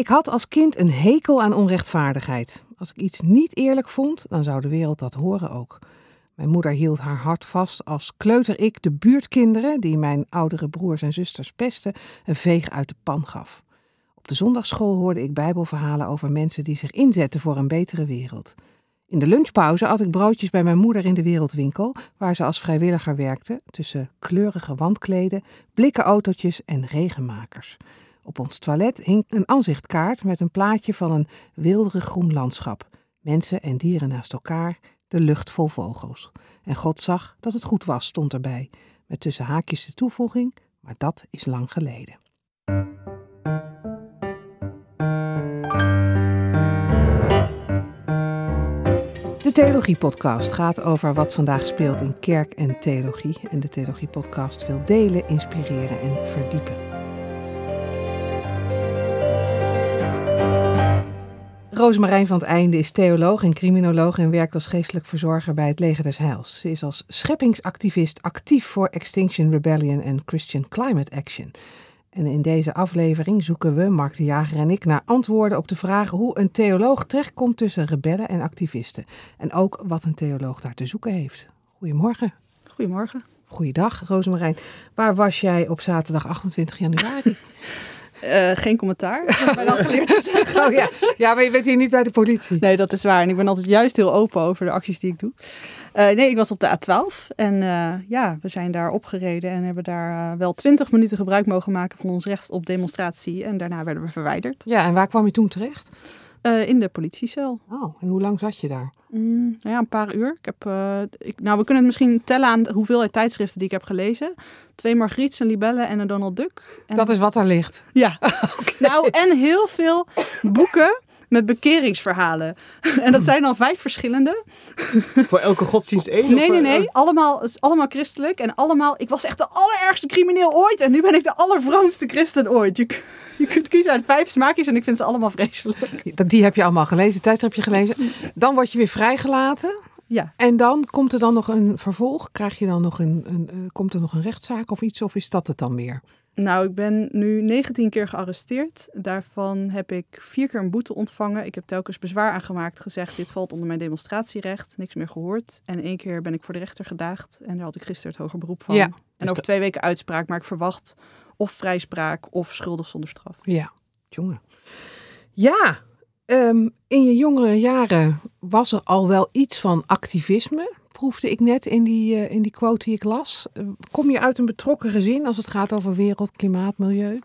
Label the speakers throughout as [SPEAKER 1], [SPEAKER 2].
[SPEAKER 1] Ik had als kind een hekel aan onrechtvaardigheid. Als ik iets niet eerlijk vond, dan zou de wereld dat horen ook. Mijn moeder hield haar hart vast als kleuter ik de buurtkinderen, die mijn oudere broers en zusters pesten, een veeg uit de pan gaf. Op de zondagschool hoorde ik bijbelverhalen over mensen die zich inzetten voor een betere wereld. In de lunchpauze at ik broodjes bij mijn moeder in de wereldwinkel, waar ze als vrijwilliger werkte, tussen kleurige wandkleden, blikken autootjes en regenmakers. Op ons toilet hing een aanzichtkaart met een plaatje van een wilderig groen landschap. Mensen en dieren naast elkaar, de lucht vol vogels. En God zag dat het goed was, stond erbij, met tussen haakjes de toevoeging, maar dat is lang geleden. De Theologie-podcast gaat over wat vandaag speelt in kerk en theologie. En de Theologie-podcast wil delen, inspireren en verdiepen. Roosmarijn van het Einde is theoloog en criminoloog en werkt als geestelijk verzorger bij het Leger des Heils. Ze is als scheppingsactivist actief voor Extinction Rebellion en Christian Climate Action. En in deze aflevering zoeken we, Mark de Jager en ik, naar antwoorden op de vraag hoe een theoloog terechtkomt tussen rebellen en activisten. En ook wat een theoloog daar te zoeken heeft. Goedemorgen.
[SPEAKER 2] Goedemorgen.
[SPEAKER 1] Goeiedag, Rosemarijn. Waar was jij op zaterdag 28 januari?
[SPEAKER 2] Uh, geen commentaar, dan geleerd te zeggen.
[SPEAKER 1] Oh ja. ja, maar je bent hier niet bij de politie.
[SPEAKER 2] Nee, dat is waar. En ik ben altijd juist heel open over de acties die ik doe. Uh, nee, ik was op de A12 en uh, ja, we zijn daar opgereden en hebben daar wel 20 minuten gebruik mogen maken van ons recht op demonstratie. En daarna werden we verwijderd.
[SPEAKER 1] Ja, en waar kwam je toen terecht?
[SPEAKER 2] In de politiecel.
[SPEAKER 1] Oh, en hoe lang zat je daar?
[SPEAKER 2] Mm, ja, een paar uur. Ik heb, ik, nou, we kunnen het misschien tellen aan de hoeveelheid tijdschriften die ik heb gelezen. Twee Margriets, een Libelle en een Donald Duck. En...
[SPEAKER 1] Dat is wat er ligt.
[SPEAKER 2] Ja. okay. Nou, en heel veel boeken met bekeringsverhalen. En dat zijn al vijf verschillende.
[SPEAKER 3] Voor elke godsdienst één?
[SPEAKER 2] Nee, nee, nee. Allemaal, allemaal christelijk. En allemaal, ik was echt de allerergste crimineel ooit. En nu ben ik de allervroomste christen ooit. Je, je kunt kiezen uit vijf smaakjes en ik vind ze allemaal vreselijk.
[SPEAKER 1] Die heb je allemaal gelezen, tijd heb je gelezen. Dan word je weer vrijgelaten.
[SPEAKER 2] Ja.
[SPEAKER 1] En dan komt er dan nog een vervolg? Krijg je dan nog een, een, uh, komt er nog een rechtszaak of iets? Of is dat het dan meer?
[SPEAKER 2] Nou, ik ben nu 19 keer gearresteerd. Daarvan heb ik vier keer een boete ontvangen. Ik heb telkens bezwaar aangemaakt, gezegd: dit valt onder mijn demonstratierecht. Niks meer gehoord. En één keer ben ik voor de rechter gedaagd. En daar had ik gisteren het hoger beroep van.
[SPEAKER 1] Ja.
[SPEAKER 2] En over twee weken uitspraak. Maar ik verwacht of vrijspraak of schuldig zonder straf.
[SPEAKER 1] Ja, jongen. Ja, um, in je jongere jaren was er al wel iets van activisme proefde ik net in die, uh, in die quote die ik las. Uh, kom je uit een betrokken gezin als het gaat over wereld, klimaat, milieu?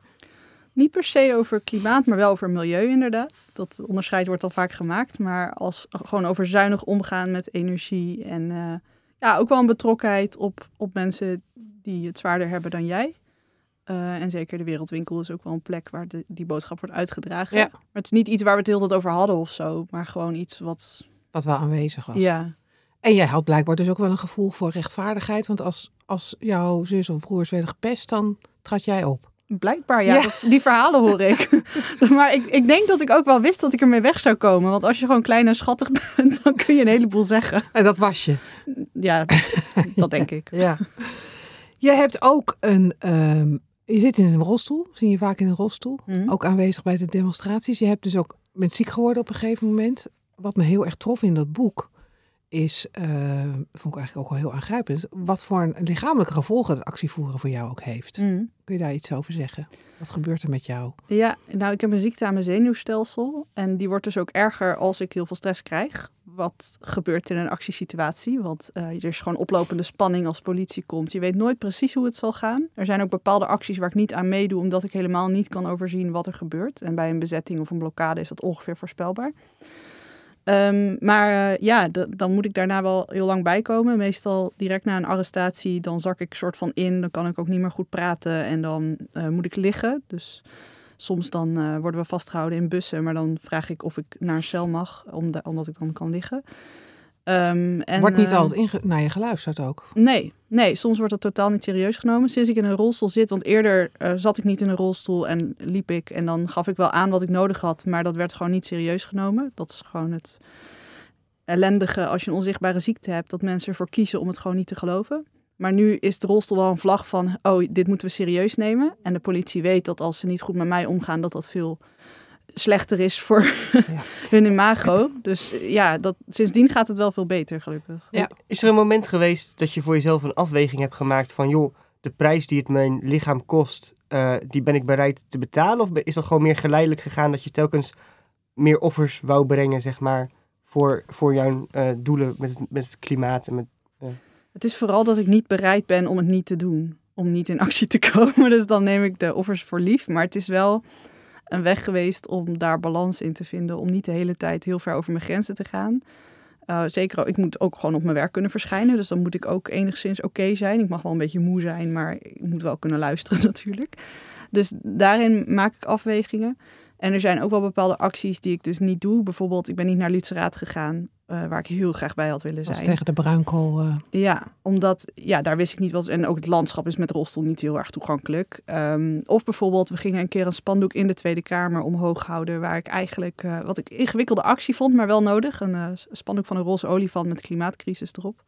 [SPEAKER 2] Niet per se over klimaat, maar wel over milieu inderdaad. Dat onderscheid wordt al vaak gemaakt. Maar als gewoon over zuinig omgaan met energie. En uh, ja, ook wel een betrokkenheid op, op mensen die het zwaarder hebben dan jij. En zeker de Wereldwinkel is ook wel een plek waar de, die boodschap wordt uitgedragen.
[SPEAKER 1] Ja.
[SPEAKER 2] Maar het is niet iets waar we het heel tijd over hadden of zo. Maar gewoon iets wat...
[SPEAKER 1] Wat wel aanwezig was.
[SPEAKER 2] Ja.
[SPEAKER 1] En jij had blijkbaar dus ook wel een gevoel voor rechtvaardigheid. Want als, als jouw zus of broers werden gepest, dan trad jij op.
[SPEAKER 2] Blijkbaar, ja. ja. Dat, die verhalen hoor ik. maar ik, ik denk dat ik ook wel wist dat ik ermee weg zou komen. Want als je gewoon klein en schattig bent, dan kun je een heleboel zeggen.
[SPEAKER 1] En dat was je?
[SPEAKER 2] Ja, dat denk ik.
[SPEAKER 1] ja. Je hebt ook een... Um, je zit in een rolstoel, zie je vaak in een rolstoel.
[SPEAKER 2] Mhm.
[SPEAKER 1] Mm. Ook aanwezig bij de demonstraties. Je hebt dus ook, bent ziek geworden op een gegeven moment. Wat me heel erg trof in dat boek is, uh, vond ik eigenlijk ook wel heel aangrijpend, wat voor een lichamelijke gevolgen het actievoeren voor jou ook heeft.
[SPEAKER 2] Mm.
[SPEAKER 1] Kun je daar iets over zeggen? Wat gebeurt er met jou?
[SPEAKER 2] Ja, nou ik heb een ziekte aan mijn zenuwstelsel en die wordt dus ook erger als ik heel veel stress krijg. Wat gebeurt in een actiesituatie? Want uh, er is gewoon oplopende spanning als politie komt. Je weet nooit precies hoe het zal gaan. Er zijn ook bepaalde acties waar ik niet aan meedoe, omdat ik helemaal niet kan overzien wat er gebeurt. En bij een bezetting of een blokkade is dat ongeveer voorspelbaar. Um, maar uh, ja, dan moet ik daarna wel heel lang bijkomen. Meestal direct na een arrestatie, dan zak ik soort van in. Dan kan ik ook niet meer goed praten en dan uh, moet ik liggen. Dus soms dan uh, worden we vastgehouden in bussen. Maar dan vraag ik of ik naar een cel mag, omdat ik dan kan liggen. Um, en,
[SPEAKER 1] wordt niet altijd naar je geluisterd ook?
[SPEAKER 2] Nee, nee, soms wordt het totaal niet serieus genomen. Sinds ik in een rolstoel zit, want eerder uh, zat ik niet in een rolstoel en liep ik. En dan gaf ik wel aan wat ik nodig had, maar dat werd gewoon niet serieus genomen. Dat is gewoon het ellendige als je een onzichtbare ziekte hebt, dat mensen ervoor kiezen om het gewoon niet te geloven. Maar nu is de rolstoel wel een vlag van, oh, dit moeten we serieus nemen. En de politie weet dat als ze niet goed met mij omgaan, dat dat veel slechter is voor
[SPEAKER 1] Ja.
[SPEAKER 2] hun imago. Dus eh, ja, dat, sindsdien gaat het wel veel beter, gelukkig.
[SPEAKER 1] Ja.
[SPEAKER 3] Is er een moment geweest dat je voor jezelf een afweging hebt gemaakt van... joh, de prijs die het mijn lichaam kost, eh, die ben ik bereid te betalen? Of is dat gewoon meer geleidelijk gegaan dat je telkens meer offers wou brengen, zeg maar... voor, voor jouw eh, doelen met het, met het klimaat en met...
[SPEAKER 2] Het is vooral dat ik niet bereid ben om het niet te doen. Om niet in actie te komen. Dus dan neem ik de offers voor lief. Maar het is wel een weg geweest om daar balans in te vinden. Om niet de hele tijd heel ver over mijn grenzen te gaan. Uh, zeker, ik moet ook gewoon op mijn werk kunnen verschijnen. Dus dan moet ik ook enigszins oké zijn. Ik mag wel een beetje moe zijn, maar ik moet wel kunnen luisteren natuurlijk. Dus daarin maak ik afwegingen. En er zijn ook wel bepaalde acties die ik dus niet doe. Bijvoorbeeld, ik ben niet naar Luteraat gegaan, eh, waar ik heel graag bij had willen
[SPEAKER 1] Dat was
[SPEAKER 2] zijn.
[SPEAKER 1] tegen de bruinkool. eh,
[SPEAKER 2] Ja, omdat ja, daar wist ik niet wat. En ook het landschap is met rolstoel niet heel erg toegankelijk. Ehm, of bijvoorbeeld, we gingen een keer een spandoek in de Tweede Kamer omhoog houden. Waar ik eigenlijk, eh, wat ik ingewikkelde actie vond, maar wel nodig. Een spandoek van een roze olifant met klimaatcrisis erop.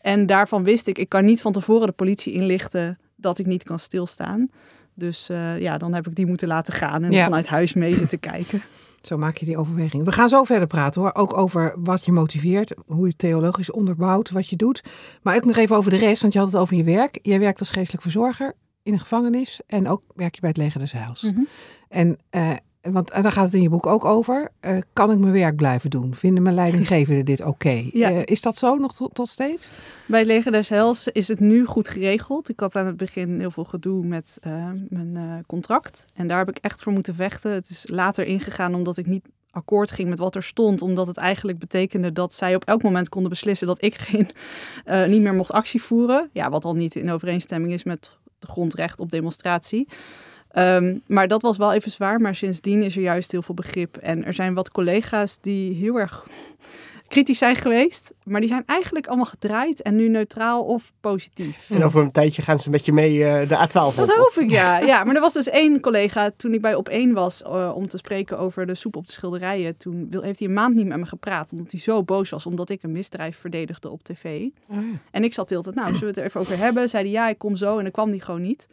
[SPEAKER 2] En daarvan wist ik, ik kan niet van tevoren de politie inlichten dat ik niet kan stilstaan. Dus eh, ja, dan heb ik die moeten laten gaan en
[SPEAKER 1] Ja.
[SPEAKER 2] vanuit huis mee zitten kijken.
[SPEAKER 1] Zo maak je die overweging. We gaan zo verder praten hoor. Ook over wat je motiveert, hoe je theologisch onderbouwt wat je doet. Maar ook nog even over de rest, want je had het over je werk. Jij werkt als geestelijk verzorger in een gevangenis en ook werk je bij het Leger des Heils. En eh, want en daar gaat het in je boek ook over. Eh, kan ik mijn werk blijven doen? Vinden mijn leidinggevenden dit oké?
[SPEAKER 2] Ja.
[SPEAKER 1] Eh, is dat zo nog tot, tot steeds?
[SPEAKER 2] Bij Leger des Heils is het nu goed geregeld. Ik had aan het begin heel veel gedoe met eh, mijn eh, contract. En daar heb ik echt voor moeten vechten. Het is later ingegaan omdat ik niet akkoord ging met wat er stond. Omdat het eigenlijk betekende dat zij op elk moment konden beslissen dat ik geen, eh, niet meer mocht actie voeren. Ja, wat al niet in overeenstemming is met de grondrecht op demonstratie. Ehm, maar dat was wel even zwaar. Maar sindsdien is er juist heel veel begrip. En er zijn wat collega's die heel erg kritisch zijn geweest. Maar die zijn eigenlijk allemaal gedraaid en nu neutraal of positief.
[SPEAKER 3] En over een tijdje gaan ze met je mee eh, de A12 op.
[SPEAKER 2] Dat hoop ik, ja. ja. Maar er was dus één collega, toen ik bij op één was eh, om te spreken over de soep op de schilderijen. Toen heeft hij een maand niet met me gepraat, omdat hij zo boos was, omdat ik een misdrijf verdedigde op tv. En ik zat de hele tijd, nou, zullen we het er even over hebben? Zei hij, ja, ik kom zo. En dan kwam die gewoon niet.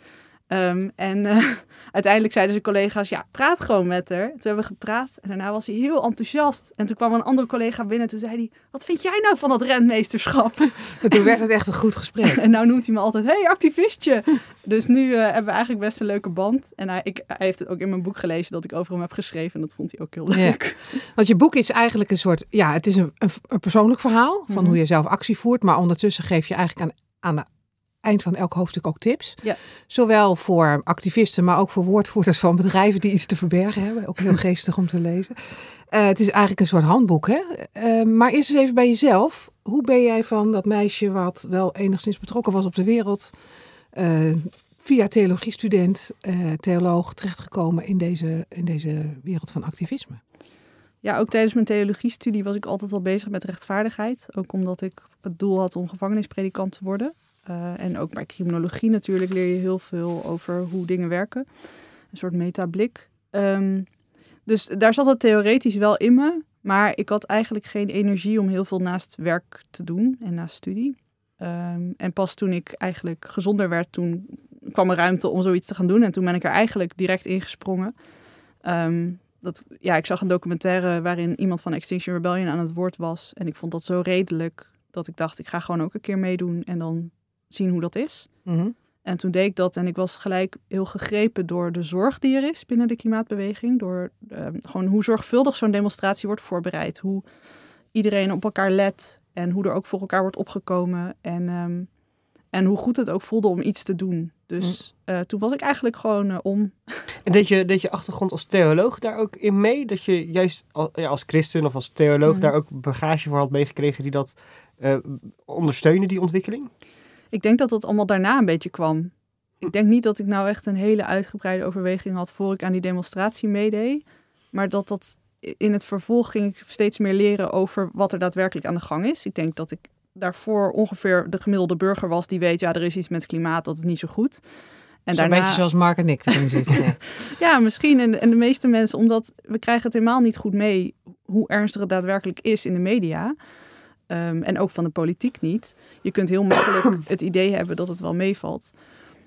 [SPEAKER 2] Ehm, en eh, uiteindelijk zeiden zijn collega's, ja, praat gewoon met haar. Toen hebben we gepraat en daarna was hij heel enthousiast. En toen kwam een andere collega binnen en toen zei hij, wat vind jij nou van dat rentmeesterschap?
[SPEAKER 1] En toen werd het echt een goed gesprek.
[SPEAKER 2] En nou noemt hij me altijd, hey, activistje. Dus nu eh, hebben we eigenlijk best een leuke band. En hij, ik, hij heeft het ook in mijn boek gelezen dat ik over hem heb geschreven. En dat vond hij ook heel
[SPEAKER 1] Ja.
[SPEAKER 2] leuk.
[SPEAKER 1] Want je boek is eigenlijk een soort, ja, het is een, een, een persoonlijk verhaal van
[SPEAKER 2] Mhm.
[SPEAKER 1] hoe je zelf actie voert. Maar ondertussen geef je eigenlijk aan, aan het eind van elk hoofdstuk ook tips.
[SPEAKER 2] Ja.
[SPEAKER 1] Zowel voor activisten, maar ook voor woordvoerders van bedrijven die iets te verbergen hebben. Ook heel geestig om te lezen. Eh, het is eigenlijk een soort handboek, hè? Eh, maar eerst eens even bij jezelf. Hoe ben jij van dat meisje wat wel enigszins betrokken was op de wereld... eh, via theologiestudent, theoloog, terechtgekomen in deze, in deze wereld van activisme?
[SPEAKER 2] Ja, ook tijdens mijn theologiestudie was ik altijd wel bezig met rechtvaardigheid. Ook omdat ik het doel had om gevangenispredikant te worden. Eh, en ook bij criminologie natuurlijk leer je heel veel over hoe dingen werken. Een soort metablik. Ehm, dus daar zat het theoretisch wel in me. Maar ik had eigenlijk geen energie om heel veel naast werk te doen en naast studie. Ehm, en pas toen ik eigenlijk gezonder werd, toen kwam er ruimte om zoiets te gaan doen. En toen ben ik er eigenlijk direct ingesprongen. Ehm, dat, ja, ik zag een documentaire waarin iemand van Extinction Rebellion aan het woord was. En ik vond dat zo redelijk dat ik dacht, ik ga gewoon ook een keer meedoen en dan zien hoe dat is.
[SPEAKER 1] Mhm.
[SPEAKER 2] En toen deed ik dat en ik was gelijk heel gegrepen door de zorg die er is binnen de klimaatbeweging. Door ehm, gewoon hoe zorgvuldig zo'n demonstratie wordt voorbereid. Hoe iedereen op elkaar let en hoe er ook voor elkaar wordt opgekomen. En, ehm, en hoe goed het ook voelde om iets te doen. Dus eh, toen was ik eigenlijk gewoon eh, om.
[SPEAKER 3] En deed je, deed je achtergrond als theoloog daar ook in mee? Dat je juist al- ja, als christen of als theoloog
[SPEAKER 2] Mhm.
[SPEAKER 3] daar ook bagage voor had meegekregen die dat eh ondersteunen, die ontwikkeling?
[SPEAKER 2] Ik denk dat dat allemaal daarna een beetje kwam. Ik denk niet dat ik nou echt een hele uitgebreide overweging had voor ik aan die demonstratie meedeed. Maar dat dat in het vervolg ging ik steeds meer leren over wat er daadwerkelijk aan de gang is. Ik denk dat ik daarvoor ongeveer de gemiddelde burger was die weet, ja, er is iets met klimaat, dat is niet zo goed. En
[SPEAKER 1] Zo'n beetje zoals Mark en ik erin zitten. ja.
[SPEAKER 2] Ja, misschien. En, en de meeste mensen, omdat we krijgen het helemaal niet goed mee hoe ernstig het daadwerkelijk is in de media. Ehm, en ook van de politiek niet. Je kunt heel makkelijk het idee hebben dat het wel meevalt.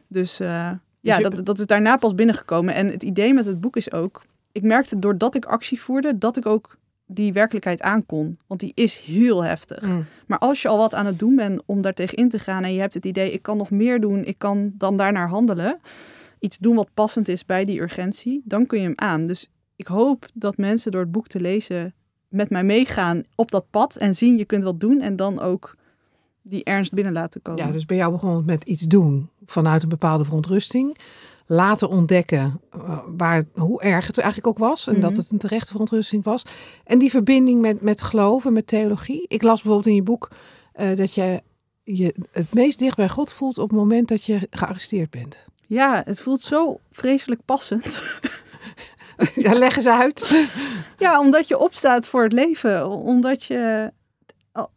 [SPEAKER 2] Dus eh, ja,
[SPEAKER 3] je-
[SPEAKER 2] dat, dat is daarna pas binnengekomen. En het idee met het boek is ook... ik merkte doordat ik actie voerde, dat ik ook die werkelijkheid aankon. Want die is heel heftig.
[SPEAKER 1] Mm.
[SPEAKER 2] Maar als je al wat aan het doen bent om daar tegen in te gaan en je hebt het idee, ik kan nog meer doen, ik kan dan daarnaar handelen, iets doen wat passend is bij die urgentie, dan kun je hem aan. Dus ik hoop dat mensen door het boek te lezen met mij meegaan op dat pad en zien je kunt wat doen en dan ook die ernst binnen laten komen.
[SPEAKER 1] Ja, dus bij jou begon het met iets doen vanuit een bepaalde verontrusting. Laten ontdekken eh, waar, hoe erg het eigenlijk ook was. En
[SPEAKER 2] Mhm.
[SPEAKER 1] dat het een terechte verontrusting was. En die verbinding met, met geloven, met theologie. Ik las bijvoorbeeld in je boek eh, dat je je het meest dicht bij God voelt op het moment dat je gearresteerd bent.
[SPEAKER 2] Ja, het voelt zo vreselijk passend.
[SPEAKER 1] ja, eens uit.
[SPEAKER 2] Ja, omdat je opstaat voor het leven. Omdat je.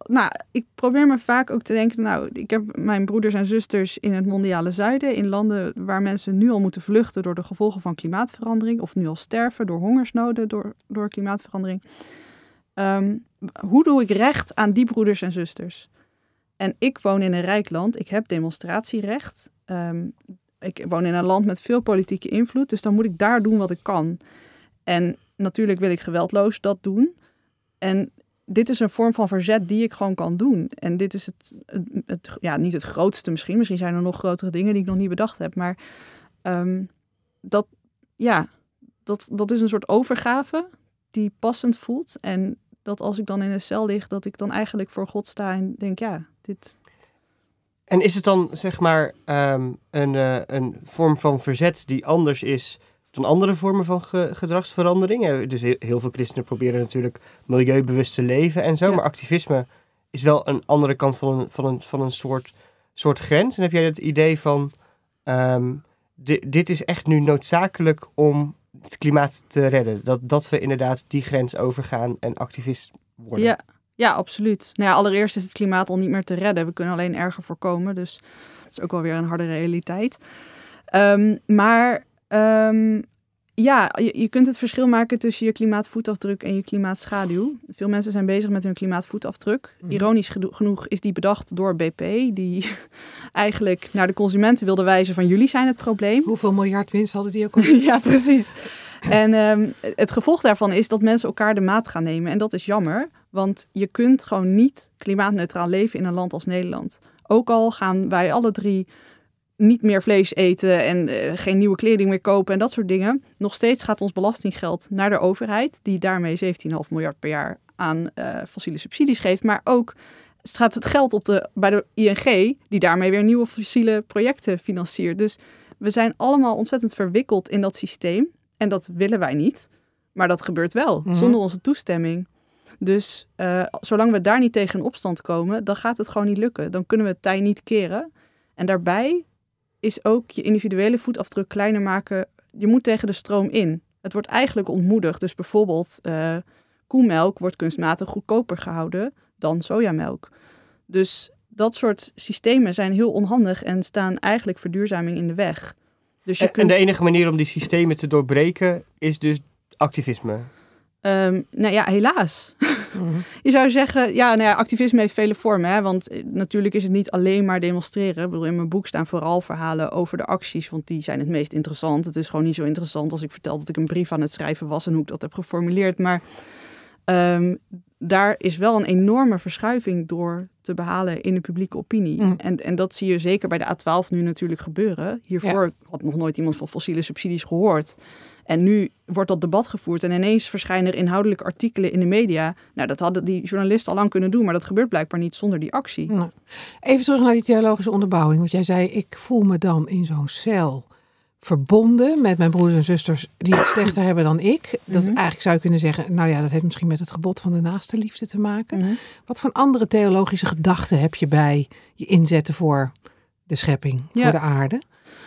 [SPEAKER 2] Nou, ik probeer me vaak ook te denken. Nou, ik heb mijn broeders en zusters in het mondiale zuiden. In landen waar mensen nu al moeten vluchten door de gevolgen van klimaatverandering. Of nu al sterven door hongersnoden door, door klimaatverandering. Ehm, hoe doe ik recht aan die broeders en zusters? En ik woon in een rijk land. Ik heb demonstratierecht. Ehm, ik woon in een land met veel politieke invloed. Dus dan moet ik daar doen wat ik kan. En natuurlijk wil ik geweldloos dat doen. En dit is een vorm van verzet die ik gewoon kan doen. En dit is het, het, ja, niet het grootste misschien. Misschien zijn er nog grotere dingen die ik nog niet bedacht heb. Maar ehm, dat, ja, dat, dat is een soort overgave die passend voelt. En dat als ik dan in een cel lig, dat ik dan eigenlijk voor God sta en denk, ja, dit...
[SPEAKER 3] En is het dan zeg maar ehm, een, eh, een vorm van verzet die anders is dan andere vormen van ge- gedragsverandering? Dus heel, heel veel christenen proberen natuurlijk milieubewust te leven en zo.
[SPEAKER 2] Ja.
[SPEAKER 3] Maar activisme is wel een andere kant van een, van een, van een soort, soort grens. En heb jij het idee van ehm, di- dit is echt nu noodzakelijk om het klimaat te redden? Dat, dat we inderdaad die grens overgaan en activist worden?
[SPEAKER 2] Ja, ja, absoluut. Nou ja, allereerst is het klimaat al niet meer te redden. We kunnen alleen erger voorkomen. Dus dat is ook wel weer een harde realiteit. Ehm, maar ehm, ja, je, je kunt het verschil maken tussen je klimaatvoetafdruk en je klimaatschaduw. Veel mensen zijn bezig met hun klimaatvoetafdruk.
[SPEAKER 1] Mhm.
[SPEAKER 2] Ironisch geno- genoeg is die bedacht door BP, die eigenlijk naar de consumenten wilde wijzen van jullie zijn het probleem.
[SPEAKER 1] Hoeveel miljard winst hadden die ook al?
[SPEAKER 2] ja, precies. En ehm, het gevolg daarvan is dat mensen elkaar de maat gaan nemen. En dat is jammer, want je kunt gewoon niet klimaatneutraal leven in een land als Nederland. Ook al gaan wij alle drie niet meer vlees eten en eh, geen nieuwe kleding meer kopen en dat soort dingen. Nog steeds gaat ons belastinggeld naar de overheid, die daarmee 17,5 miljard per jaar aan eh, fossiele subsidies geeft. Maar ook gaat het geld op de, bij de ING, die daarmee weer nieuwe fossiele projecten financiert. Dus we zijn allemaal ontzettend verwikkeld in dat systeem. En dat willen wij niet. Maar dat gebeurt wel,
[SPEAKER 1] Mhm.
[SPEAKER 2] zonder onze toestemming. Dus eh, zolang we daar niet tegen in opstand komen, dan gaat het gewoon niet lukken. Dan kunnen we het tij niet keren. En daarbij is ook je individuele voetafdruk kleiner maken. Je moet tegen de stroom in. Het wordt eigenlijk ontmoedigd. Dus bijvoorbeeld eh koemelk wordt kunstmatig goedkoper gehouden dan sojamelk. Dus dat soort systemen zijn heel onhandig en staan eigenlijk verduurzaming in de weg. Dus je
[SPEAKER 3] En,
[SPEAKER 2] kunt...
[SPEAKER 3] en de enige manier om die systemen te doorbreken is dus activisme.
[SPEAKER 2] Ehm, nou ja, helaas.
[SPEAKER 1] Mhm.
[SPEAKER 2] Je zou zeggen, ja, nou ja, activisme heeft vele vormen. Hè? Want eh, natuurlijk is het niet alleen maar demonstreren. Ik bedoel, in mijn boek staan vooral verhalen over de acties, want die zijn het meest interessant. Het is gewoon niet zo interessant als ik vertel dat ik een brief aan het schrijven was en hoe ik dat heb geformuleerd. Maar ehm, daar is wel een enorme verschuiving door te behalen in de publieke opinie.
[SPEAKER 1] Mm.
[SPEAKER 2] En, en dat zie je zeker bij de A12 nu natuurlijk gebeuren. Hiervoor had nog nooit iemand van fossiele subsidies gehoord. En nu wordt dat debat gevoerd en ineens verschijnen er inhoudelijke artikelen in de media. Nou, dat hadden die journalisten al lang kunnen doen, maar dat gebeurt blijkbaar niet zonder die actie.
[SPEAKER 1] Even terug naar die theologische onderbouwing. Want jij zei, ik voel me dan in zo'n cel verbonden met mijn broers en zusters die het slechter hebben dan ik. Dat
[SPEAKER 2] Mhm.
[SPEAKER 1] eigenlijk zou je kunnen zeggen, nou ja, dat heeft misschien met het gebod van de naaste liefde te maken.
[SPEAKER 2] Mhm.
[SPEAKER 1] Wat voor andere theologische gedachten heb je bij je inzetten voor de schepping,
[SPEAKER 2] Ja.
[SPEAKER 1] voor de aarde?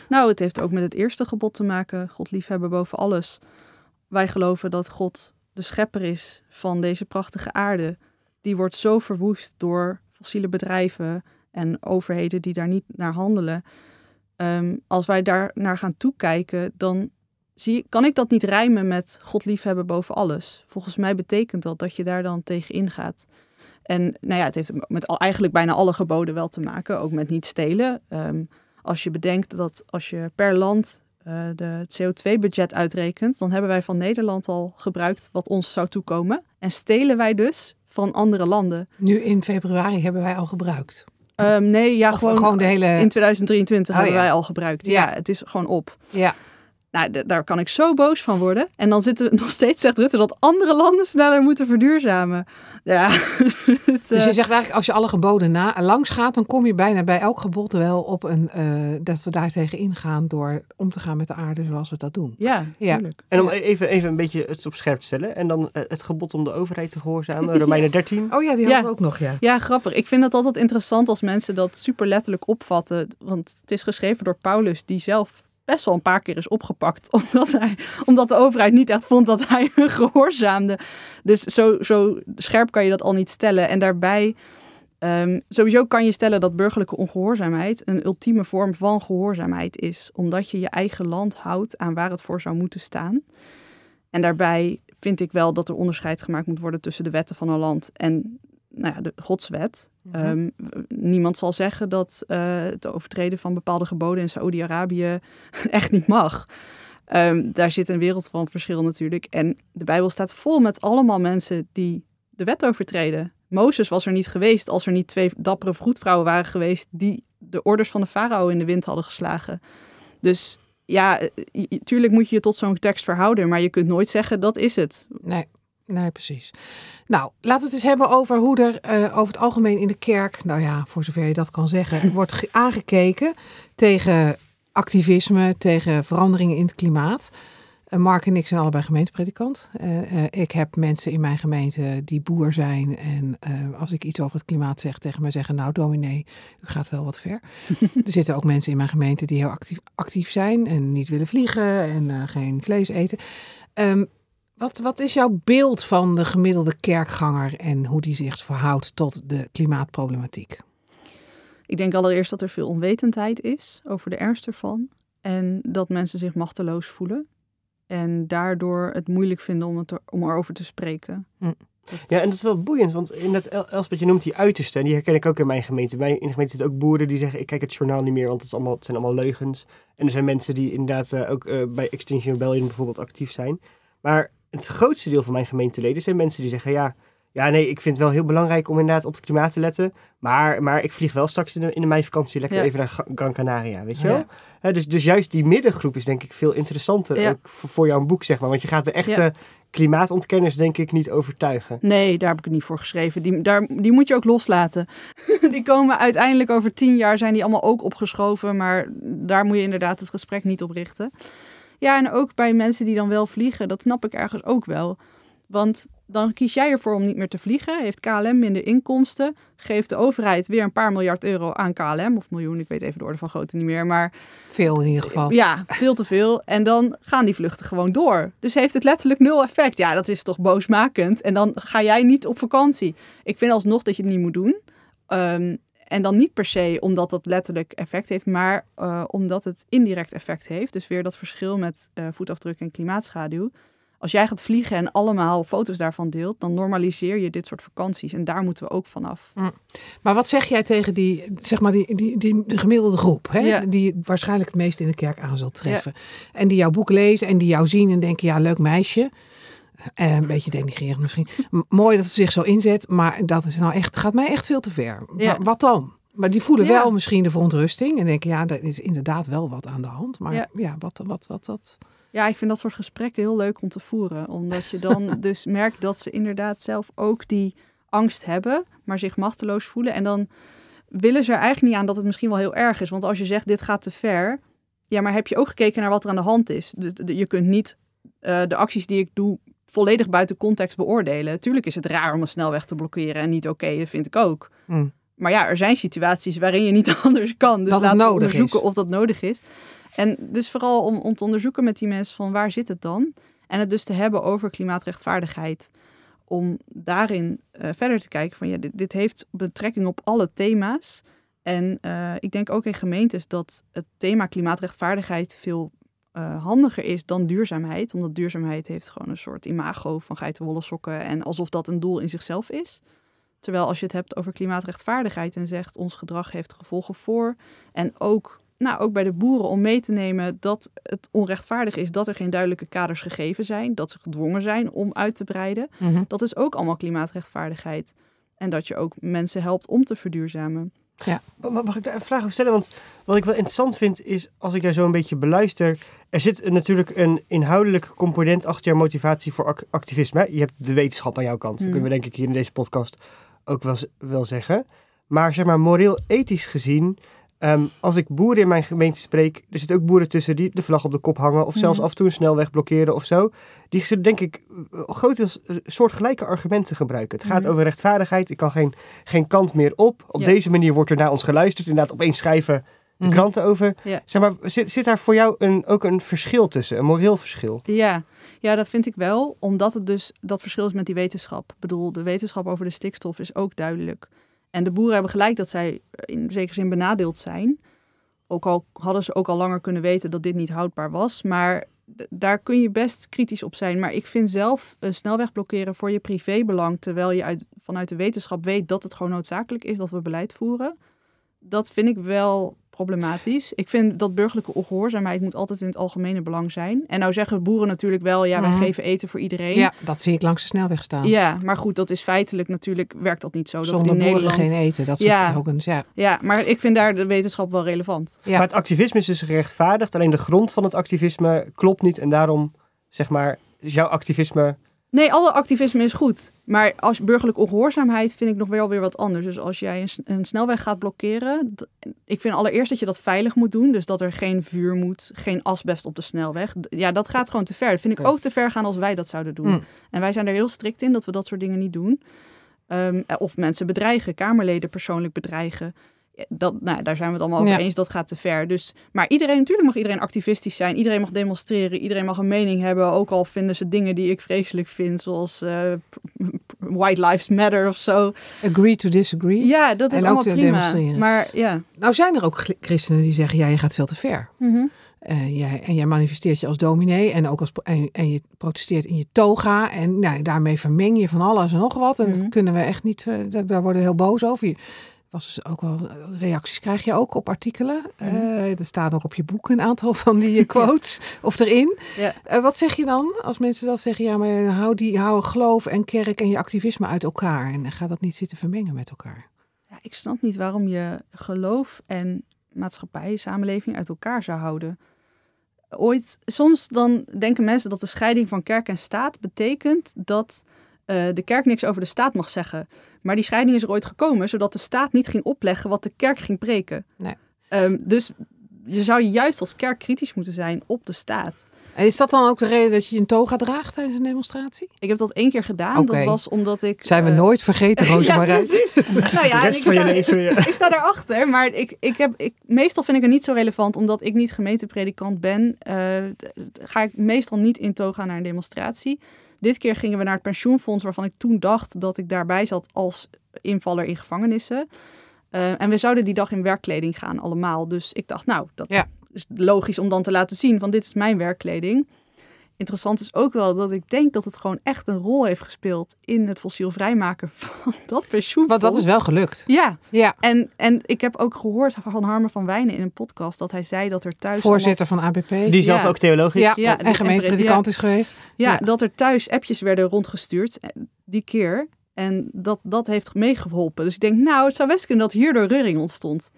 [SPEAKER 2] Nou, het heeft ook met het eerste gebod te maken, God liefhebben boven alles. Wij geloven dat God de schepper is van deze prachtige aarde. Die wordt zo verwoest door fossiele bedrijven en overheden die daar niet naar handelen. Ehm, als wij daar naar gaan toekijken, dan zie, kan ik dat niet rijmen met God liefhebben boven alles. Volgens mij betekent dat dat je daar dan tegen ingaat. En nou ja, het heeft met eigenlijk bijna alle geboden wel te maken, ook met niet stelen. Ehm, als je bedenkt dat als je per land eh, de het CO2-budget uitrekent, dan hebben wij van Nederland al gebruikt wat ons zou toekomen. En stelen wij dus van andere landen.
[SPEAKER 1] Nu in februari hebben wij al gebruikt.
[SPEAKER 2] Ehm, nee, ja,
[SPEAKER 1] Of
[SPEAKER 2] gewoon,
[SPEAKER 1] gewoon de hele-
[SPEAKER 2] in 2023
[SPEAKER 1] Oh,
[SPEAKER 2] hebben
[SPEAKER 1] ja.
[SPEAKER 2] wij al gebruikt.
[SPEAKER 1] Ja.
[SPEAKER 2] Ja. het is gewoon op.
[SPEAKER 1] Ja.
[SPEAKER 2] Nou, daar kan ik zo boos van worden. En dan zitten we nog steeds, zegt Rutte, dat andere landen sneller moeten verduurzamen. Ja, het,
[SPEAKER 1] Dus je
[SPEAKER 2] eh,
[SPEAKER 1] zegt eigenlijk, als je alle geboden na, langs gaat, dan kom je bijna bij elk gebod wel op een, eh, dat we daar tegen ingaan door om te gaan met de aarde zoals we dat doen.
[SPEAKER 2] ja,
[SPEAKER 1] Ja.
[SPEAKER 2] tuurlijk.
[SPEAKER 3] En om even, even een beetje het op scherp te stellen. En dan eh, het gebod om de overheid te gehoorzamen. Romeinen 13.
[SPEAKER 1] Oh ja, die
[SPEAKER 2] Ja.
[SPEAKER 1] hadden we ook nog, ja.
[SPEAKER 2] Ja, grappig. Ik vind het altijd interessant als mensen dat super letterlijk opvatten. Want het is geschreven door Paulus, die zelf best wel een paar keer is opgepakt. Omdat, hij, omdat de overheid niet echt vond dat hij gehoorzaamde. Dus zo, zo scherp kan je dat al niet stellen. En daarbij, ehm, sowieso kan je stellen dat burgerlijke ongehoorzaamheid een ultieme vorm van gehoorzaamheid is. Omdat je je eigen land houdt aan waar het voor zou moeten staan. En daarbij vind ik wel dat er onderscheid gemaakt moet worden tussen de wetten van een land en nou ja, de godswet.
[SPEAKER 1] Mhm.
[SPEAKER 2] Ehm, niemand zal zeggen dat eh, het overtreden van bepaalde geboden in Saoedi-Arabië echt niet mag. Ehm, daar zit een wereld van verschil natuurlijk. En de Bijbel staat vol met allemaal mensen die de wet overtreden. Mozes was er niet geweest als er niet twee dappere vroedvrouwen waren geweest die de orders van de farao in de wind hadden geslagen. Dus ja, eh, tuurlijk moet je je tot zo'n tekst verhouden, maar je kunt nooit zeggen dat is het.
[SPEAKER 1] Nee, nee, precies. Nou, laten we het eens hebben over hoe er eh, over het algemeen in de kerk, nou ja, voor zover je dat kan zeggen, wordt ge- aangekeken tegen activisme, tegen veranderingen in het klimaat. Eh, Mark en ik zijn allebei gemeentepredikant. Eh, ik heb mensen in mijn gemeente die boer zijn. En als ik iets over het klimaat zeg, tegen mij zeggen: Nou, dominee, u gaat wel wat ver. er zitten ook mensen in mijn gemeente die heel actief, actief zijn en niet willen vliegen en geen vlees eten. Ehm, wat, wat is jouw beeld van de gemiddelde kerkganger en hoe die zich verhoudt tot de klimaatproblematiek?
[SPEAKER 2] Ik denk allereerst dat er veel onwetendheid is over de ernst ervan. En dat mensen zich machteloos voelen. En daardoor het moeilijk vinden om, het er, om erover te spreken.
[SPEAKER 1] Hm.
[SPEAKER 3] Ja, en dat is wel boeiend, want inderdaad, El- Elspeth, je noemt die uitersten. En die herken ik ook in mijn gemeente. Bij, in de gemeente zitten ook boeren die zeggen, ik kijk het journaal niet meer, want het, is allemaal, het zijn allemaal leugens. En er zijn mensen die inderdaad eh, ook eh, bij Extinction Rebellion bijvoorbeeld actief zijn. Maar het grootste deel van mijn gemeenteleden zijn mensen die zeggen, ja, ja nee, ik vind het wel heel belangrijk om inderdaad op het klimaat te letten. Maar, maar ik vlieg wel straks in de, in de meivakantie lekker
[SPEAKER 2] Ja.
[SPEAKER 3] even naar Gran Canaria, weet je
[SPEAKER 1] Ja.
[SPEAKER 3] wel? Dus, dus juist die middengroep is denk ik veel interessanter
[SPEAKER 2] Ja.
[SPEAKER 3] ook voor, voor jouw boek, zeg maar. Want je gaat de echte klimaatontkenners denk ik niet overtuigen.
[SPEAKER 2] Nee, daar heb ik het niet voor geschreven. Die, daar, die moet je ook loslaten. die komen uiteindelijk over tien jaar, zijn die allemaal ook opgeschoven. Maar daar moet je inderdaad het gesprek niet op richten. Ja, en ook bij mensen die dan wel vliegen, dat snap ik ergens ook wel. Want dan kies jij ervoor om niet meer te vliegen. Heeft KLM minder inkomsten. Geeft de overheid weer een paar miljard euro aan KLM. Of miljoen, ik weet even de orde van grootte niet meer. Maar
[SPEAKER 1] Veel in ieder geval.
[SPEAKER 2] ja, veel te veel. En dan gaan die vluchten gewoon door. Dus heeft het letterlijk nul effect. Ja, dat is toch boosmakend. En dan ga jij niet op vakantie. Ik vind alsnog dat je het niet moet doen. Ehm, en dan niet per se omdat dat letterlijk effect heeft, maar eh, omdat het indirect effect heeft. Dus weer dat verschil met eh, voetafdruk en klimaatschaduw. Als jij gaat vliegen en allemaal foto's daarvan deelt, dan normaliseer je dit soort vakanties. En daar moeten we ook vanaf.
[SPEAKER 1] Maar wat zeg jij tegen die, zeg maar die, die, die de gemiddelde groep, hè?
[SPEAKER 2] Ja.
[SPEAKER 1] die waarschijnlijk het meest in de kerk aan zult treffen. En die jouw boek lezen en die jou zien en denken, ja, leuk meisje. Eh, een beetje denigrerend misschien. Mooi dat ze zich zo inzet, maar dat is nou echt, gaat mij echt veel te ver.
[SPEAKER 2] Ja.
[SPEAKER 1] Wat dan? Maar die voelen
[SPEAKER 2] Ja.
[SPEAKER 1] wel misschien de verontrusting en denken, ja, er is inderdaad wel wat aan de hand. Maar ja,
[SPEAKER 2] Ja.
[SPEAKER 1] wat, wat, wat, wat?
[SPEAKER 2] Ja, ik vind dat soort gesprekken heel leuk om te voeren. Omdat je dan dus merkt dat ze inderdaad zelf ook die angst hebben, maar zich machteloos voelen. En dan willen ze er eigenlijk niet aan dat het misschien wel heel erg is. Want als je zegt, dit gaat te ver, ja, maar heb je ook gekeken naar wat er aan de hand is? Dus je kunt niet eh, de acties die ik doe volledig buiten context beoordelen. Tuurlijk is het raar om een snelweg te blokkeren en niet oké, dat vind ik ook.
[SPEAKER 1] Hm.
[SPEAKER 2] Maar ja, er zijn situaties waarin je niet anders kan. Dus
[SPEAKER 1] Dat
[SPEAKER 2] laten we onderzoeken
[SPEAKER 1] is.
[SPEAKER 2] of dat nodig is. En dus vooral om, om te onderzoeken met die mensen van waar zit het dan? En het dus te hebben over klimaatrechtvaardigheid. Om daarin eh, verder te kijken van ja, dit, dit heeft betrekking op alle thema's. En eh, ik denk ook in gemeentes dat het thema klimaatrechtvaardigheid veel eh, handiger is dan duurzaamheid. Omdat duurzaamheid heeft gewoon een soort imago van geitenwolle sokken. En alsof dat een doel in zichzelf is. Terwijl als je het hebt over klimaatrechtvaardigheid en zegt ons gedrag heeft gevolgen voor. En ook nou, ook bij de boeren om mee te nemen dat het onrechtvaardig is dat er geen duidelijke kaders gegeven zijn, dat ze gedwongen zijn om uit te breiden.
[SPEAKER 1] Mhm.
[SPEAKER 2] Dat is ook allemaal klimaatrechtvaardigheid. En dat je ook mensen helpt om te verduurzamen.
[SPEAKER 3] Ma- Mag ik daar een vraag over stellen? Want wat ik wel interessant vind is, als ik jou zo een beetje beluister, er zit natuurlijk een inhoudelijke component achter jouw motivatie voor ac- activisme. Je hebt de wetenschap aan jouw kant. Dat
[SPEAKER 2] Hmm.
[SPEAKER 3] kunnen we denk ik hier in deze podcast ook wel, wel zeggen. Maar zeg maar, moreel-ethisch gezien, ehm, als ik boeren in mijn gemeente spreek, er zitten ook boeren tussen die de vlag op de kop hangen of zelfs
[SPEAKER 2] Mhm.
[SPEAKER 3] af en toe een snelweg blokkeren of zo. Die zullen denk ik eh, grotendeels eh, soortgelijke argumenten gebruiken. Het gaat
[SPEAKER 2] Mhm.
[SPEAKER 3] over rechtvaardigheid. Ik kan geen, geen kant meer op. Op
[SPEAKER 2] Ja.
[SPEAKER 3] deze manier wordt er naar ons geluisterd. Inderdaad, opeens schrijven de
[SPEAKER 1] Mhm.
[SPEAKER 3] kranten over.
[SPEAKER 2] Ja.
[SPEAKER 3] Zeg maar, zit, zit daar voor jou een, ook een verschil tussen? Een moreel verschil?
[SPEAKER 2] Ja. ja, dat vind ik wel, omdat het dus dat verschil is met die wetenschap. Ik bedoel, de wetenschap over de stikstof is ook duidelijk. En de boeren hebben gelijk dat zij in zekere zin benadeeld zijn. Ook al hadden ze ook al langer kunnen weten dat dit niet houdbaar was. Maar daar kun je best kritisch op zijn. Maar ik vind zelf een snelweg blokkeren voor je privébelang, terwijl je uit, vanuit de wetenschap weet dat het gewoon noodzakelijk is dat we beleid voeren. Dat vind ik wel problematisch. Ik vind dat burgerlijke ongehoorzaamheid moet altijd in het algemene belang zijn. En nou zeggen boeren natuurlijk wel, ja, wij
[SPEAKER 1] Mhm.
[SPEAKER 2] geven eten voor iedereen.
[SPEAKER 1] Ja, dat zie ik langs de snelweg staan.
[SPEAKER 2] Ja, maar goed, dat is feitelijk natuurlijk, werkt dat niet zo. Dat er
[SPEAKER 1] Zonder
[SPEAKER 2] in
[SPEAKER 1] boeren
[SPEAKER 2] Nederland...
[SPEAKER 1] geen eten. Dat
[SPEAKER 2] Ja.
[SPEAKER 1] slogans, ja.
[SPEAKER 2] Ja, maar ik vind daar de wetenschap wel relevant.
[SPEAKER 1] Ja.
[SPEAKER 3] Maar het activisme is dus gerechtvaardigd. Alleen de grond van het activisme klopt niet. En daarom, zeg maar, is jouw activisme...
[SPEAKER 2] Nee, alle activisme is goed. Maar als burgerlijke ongehoorzaamheid vind ik nog wel weer wat anders. Dus als jij een, snelweg gaat blokkeren... Ik vind allereerst dat je dat veilig moet doen. Dus dat er geen vuur moet, geen asbest op de snelweg. Ja, dat gaat gewoon te ver. Dat vind ik ook te ver gaan als wij dat zouden doen.
[SPEAKER 1] Mm.
[SPEAKER 2] En wij zijn er heel strikt in dat we dat soort dingen niet doen. Ehm, of mensen bedreigen, Kamerleden persoonlijk bedreigen. Dat, nou, daar zijn we het allemaal over
[SPEAKER 1] Ja.
[SPEAKER 2] eens, dat gaat te ver. Dus, maar iedereen, natuurlijk mag iedereen activistisch zijn. Iedereen mag demonstreren. Iedereen mag een mening hebben. Ook al vinden ze dingen die ik vreselijk vind. Zoals eh, White Lives Matter of zo.
[SPEAKER 1] Agree to disagree.
[SPEAKER 2] Ja, dat is
[SPEAKER 1] En ook
[SPEAKER 2] allemaal prima.
[SPEAKER 1] demonstreren.
[SPEAKER 2] Maar ja.
[SPEAKER 1] Nou zijn er ook christenen die zeggen, ja, je gaat veel te ver.
[SPEAKER 2] Mhm.
[SPEAKER 1] Eh, jij, en jij manifesteert je als dominee en, ook als, en, en je protesteert in je toga. En nou, daarmee vermeng je van alles en nog wat. En
[SPEAKER 2] Mhm.
[SPEAKER 1] dat kunnen we echt niet, eh, daar, daar worden we heel boos over. Je, was dus ook wel, reacties krijg je ook op artikelen.
[SPEAKER 2] Mhm.
[SPEAKER 1] Eh, er staan ook op je boek een aantal van die eh, quotes of erin.
[SPEAKER 2] Ja.
[SPEAKER 1] Eh, wat zeg je dan als mensen dat zeggen? Ja, maar hou, die, hou geloof en kerk en je activisme uit elkaar. En ga dat niet zitten vermengen met elkaar.
[SPEAKER 2] ja, ik snap niet waarom je geloof en maatschappij, samenleving uit elkaar zou houden. Ooit, soms dan denken mensen dat de scheiding van kerk en staat betekent dat eh, de kerk niks over de staat mag zeggen. Maar die scheiding is er ooit gekomen zodat de staat niet ging opleggen wat de kerk ging preken.
[SPEAKER 1] Nee.
[SPEAKER 2] Ehm, dus je zou juist als kerk kritisch moeten zijn op de staat.
[SPEAKER 1] En is dat dan ook de reden dat je een toga draagt tijdens een demonstratie?
[SPEAKER 2] Ik heb dat één keer gedaan. Dat was omdat ik.
[SPEAKER 1] Zijn we
[SPEAKER 2] eh,
[SPEAKER 1] nooit vergeten, Rosa
[SPEAKER 2] ja, precies. nou ja,
[SPEAKER 3] de
[SPEAKER 2] en
[SPEAKER 3] rest
[SPEAKER 2] ik
[SPEAKER 3] van je
[SPEAKER 2] sta-
[SPEAKER 3] leven... ja.
[SPEAKER 2] ik sta daarachter, maar ik, ik heb, ik, meestal vind ik het niet zo relevant, omdat ik niet gemeentepredikant ben. eh, ga ik meestal niet in toga naar een demonstratie. Dit keer gingen we naar het pensioenfonds, waarvan ik toen dacht dat ik daarbij zat als invaller in gevangenissen. Eh, en we zouden die dag in werkkleding gaan, allemaal. Dus ik dacht, nou, dat
[SPEAKER 1] Ja.
[SPEAKER 2] is logisch om dan te laten zien, van dit is mijn werkkleding. Interessant is ook wel dat ik denk dat het gewoon echt een rol heeft gespeeld in het fossiel vrijmaken van dat pensioenfonds.
[SPEAKER 1] Want dat is wel gelukt.
[SPEAKER 2] Ja,
[SPEAKER 1] Ja,
[SPEAKER 2] en, en ik heb ook gehoord van Harmen van Wijnen in een podcast dat hij zei dat er thuis.
[SPEAKER 1] voorzitter van ABP.
[SPEAKER 3] Die zelf
[SPEAKER 2] Ja.
[SPEAKER 3] ook theologisch.
[SPEAKER 1] ja,
[SPEAKER 2] Ja,
[SPEAKER 1] en
[SPEAKER 2] die-
[SPEAKER 1] gemeentepredikant is geweest.
[SPEAKER 2] ja,
[SPEAKER 1] ja.
[SPEAKER 2] dat er thuis appjes werden rondgestuurd eh, die keer. En dat, dat heeft meegeholpen. Dus ik denk, nou, het zou best kunnen dat hierdoor reuring ontstond.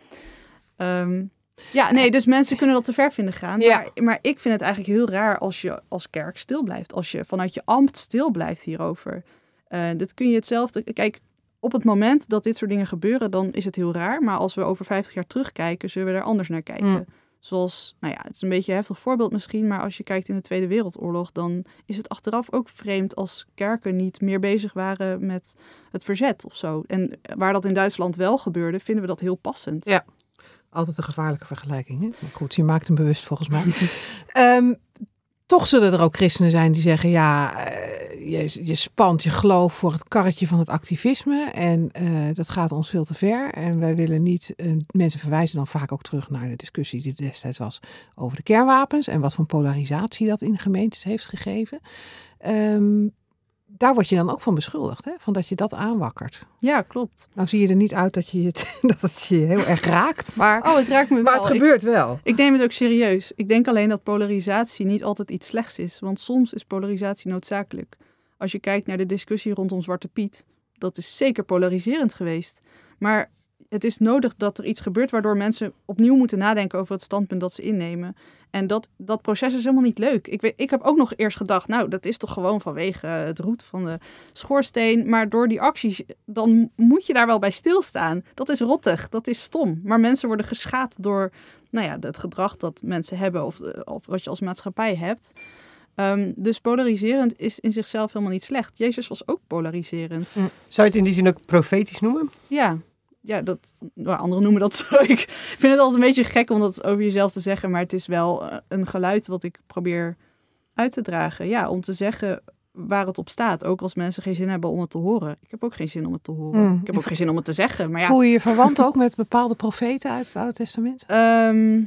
[SPEAKER 2] Ehm, ja, nee, dus mensen kunnen dat te ver vinden gaan.
[SPEAKER 1] Ja.
[SPEAKER 2] Maar, maar ik vind het eigenlijk heel raar als je als kerk stil blijft. Als je vanuit je ambt stil blijft hierover. Eh dat kun je hetzelfde... Kijk, op het moment dat dit soort dingen gebeuren, dan is het heel raar. Maar als we over 50 jaar terugkijken, zullen we er anders naar kijken.
[SPEAKER 1] Mm.
[SPEAKER 2] Zoals, nou ja, het is een beetje een heftig voorbeeld misschien, maar als je kijkt in de Tweede Wereldoorlog, dan is het achteraf ook vreemd als kerken niet meer bezig waren met het verzet of zo. En waar dat in Duitsland wel gebeurde, vinden we dat heel passend.
[SPEAKER 1] Ja. Altijd een gevaarlijke vergelijking. Hè? Goed, je maakt hem bewust volgens mij. Ehm, toch zullen er ook christenen zijn die zeggen: ja, eh, je, je spant je geloof voor het karretje van het activisme. En eh, dat gaat ons veel te ver. En wij willen niet. eh, mensen verwijzen dan vaak ook terug naar de discussie die destijds was over de kernwapens. En wat voor polarisatie dat in de gemeentes heeft gegeven. Ehm, daar word je dan ook van beschuldigd, hè? van dat je dat aanwakkert.
[SPEAKER 2] Ja, klopt.
[SPEAKER 1] Nou zie je er niet uit dat, je het, dat het je heel erg raakt, maar,
[SPEAKER 2] Oh, het raakt me wel.
[SPEAKER 1] maar het
[SPEAKER 2] Ik-
[SPEAKER 1] gebeurt wel.
[SPEAKER 2] Ik neem het ook serieus. Ik denk alleen dat polarisatie niet altijd iets slechts is. Want soms is polarisatie noodzakelijk. Als je kijkt naar de discussie rondom Zwarte Piet, dat is zeker polariserend geweest. Maar het is nodig dat er iets gebeurt waardoor mensen opnieuw moeten nadenken over het standpunt dat ze innemen. En dat, dat proces is helemaal niet leuk. Ik, weet, ik heb ook nog eerst gedacht, nou, dat is toch gewoon vanwege het roet van de schoorsteen. Maar door die acties, dan moet je daar wel bij stilstaan. Dat is rottig, dat is stom. Maar mensen worden geschaad door nou ja, het gedrag dat mensen hebben of, of wat je als maatschappij hebt. Ehm, dus polariserend is in zichzelf helemaal niet slecht. Jezus was ook polariserend.
[SPEAKER 3] Zou je het in die zin ook profetisch noemen?
[SPEAKER 2] Ja, ja dat, nou, anderen noemen dat zo. Ik vind het altijd een beetje gek om dat over jezelf te zeggen, maar het is wel eh, een geluid wat ik probeer uit te dragen. Ja, om te zeggen waar het op staat. Ook als mensen geen zin hebben om het te horen. Ik heb ook geen zin om het te horen.
[SPEAKER 1] Mm.
[SPEAKER 2] Ik heb ook geen zin om het te zeggen. Maar ja,
[SPEAKER 1] Voel je je verwant ook met bepaalde profeten uit het Oude Testament?
[SPEAKER 2] Ehm,